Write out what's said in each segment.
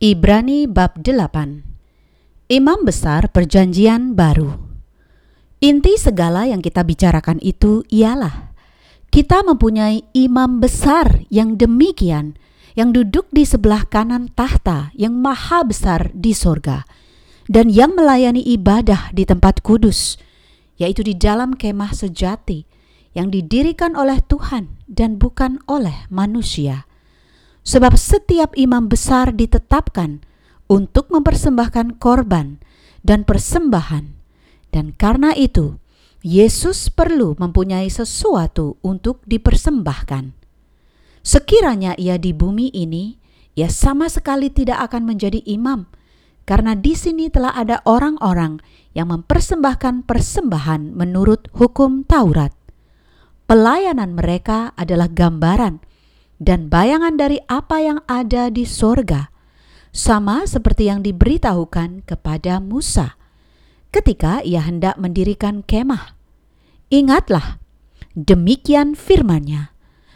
Ibrani bab 8 Imam Besar Perjanjian Baru. Inti segala yang kita bicarakan itu ialah kita mempunyai imam besar yang demikian yang duduk di sebelah kanan tahta yang maha besar di sorga dan yang melayani ibadah di tempat kudus yaitu di dalam kemah sejati yang didirikan oleh Tuhan dan bukan oleh manusia sebab setiap imam besar ditetapkan untuk mempersembahkan korban dan persembahan, dan karena itu Yesus perlu mempunyai sesuatu untuk dipersembahkan. Sekiranya ia di bumi ini, ia sama sekali tidak akan menjadi imam, karena di sini telah ada orang-orang yang mempersembahkan persembahan menurut hukum Taurat. Pelayanan mereka adalah gambaran dan bayangan dari apa yang ada di sorga, sama seperti yang diberitahukan kepada Musa ketika ia hendak mendirikan kemah. Ingatlah, demikian firmannya,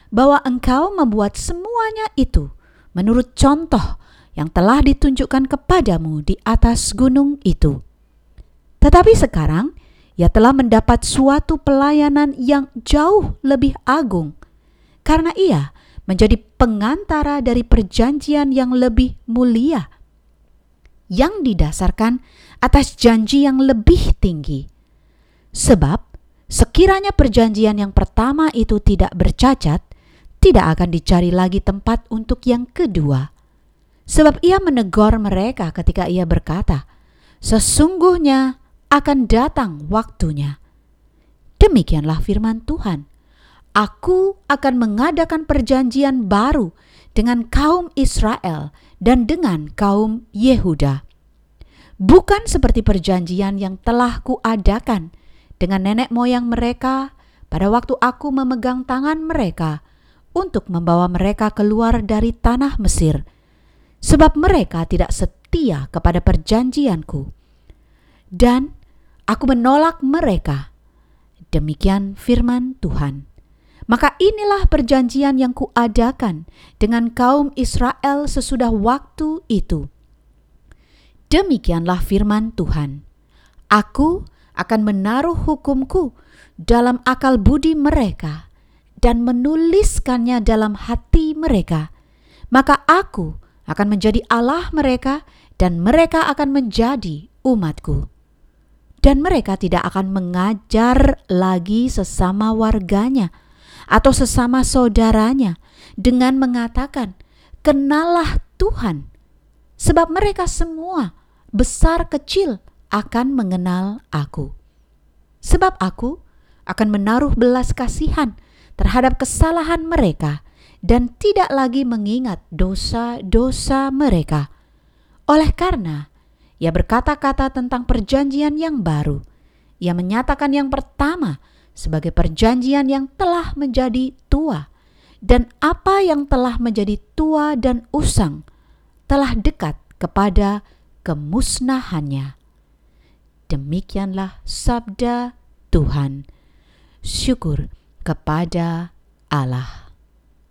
bahwa engkau membuat semuanya itu menurut contoh yang telah ditunjukkan kepadamu di atas gunung itu. Tetapi sekarang ia telah mendapat suatu pelayanan yang jauh lebih agung, karena ia menjadi pengantara dari perjanjian yang lebih mulia yang didasarkan atas janji yang lebih tinggi. Sebab sekiranya perjanjian yang pertama itu tidak bercacat, tidak akan dicari lagi tempat untuk yang kedua. Sebab ia menegur mereka ketika ia berkata, "Sesungguhnya akan datang waktunya." Demikianlah firman Tuhan Aku akan mengadakan perjanjian baru dengan kaum Israel dan dengan kaum Yehuda. Bukan seperti perjanjian yang telah kuadakan dengan nenek moyang mereka pada waktu aku memegang tangan mereka untuk membawa mereka keluar dari tanah Mesir, sebab mereka tidak setia kepada perjanjianku. Dan aku menolak mereka. Demikian firman Tuhan. Maka inilah perjanjian yang kuadakan dengan kaum Israel sesudah waktu itu. Demikianlah firman Tuhan. Aku akan menaruh hukumku dalam akal budi mereka dan menuliskannya dalam hati mereka. Maka aku akan menjadi Allah mereka dan mereka akan menjadi umatku. Dan mereka tidak akan mengajar lagi sesama warganya, atau sesama saudaranya dengan mengatakan, "Kenalah Tuhan," sebab mereka semua, besar kecil, akan mengenal Aku. Sebab Aku akan menaruh belas kasihan terhadap kesalahan mereka dan tidak lagi mengingat dosa-dosa mereka. Oleh karena ia berkata-kata tentang perjanjian yang baru, ia menyatakan yang pertama sebagai perjanjian yang telah menjadi tua, dan apa yang telah menjadi tua dan usang telah dekat kepada kemusnahannya. Demikianlah sabda Tuhan. Syukur kepada Allah.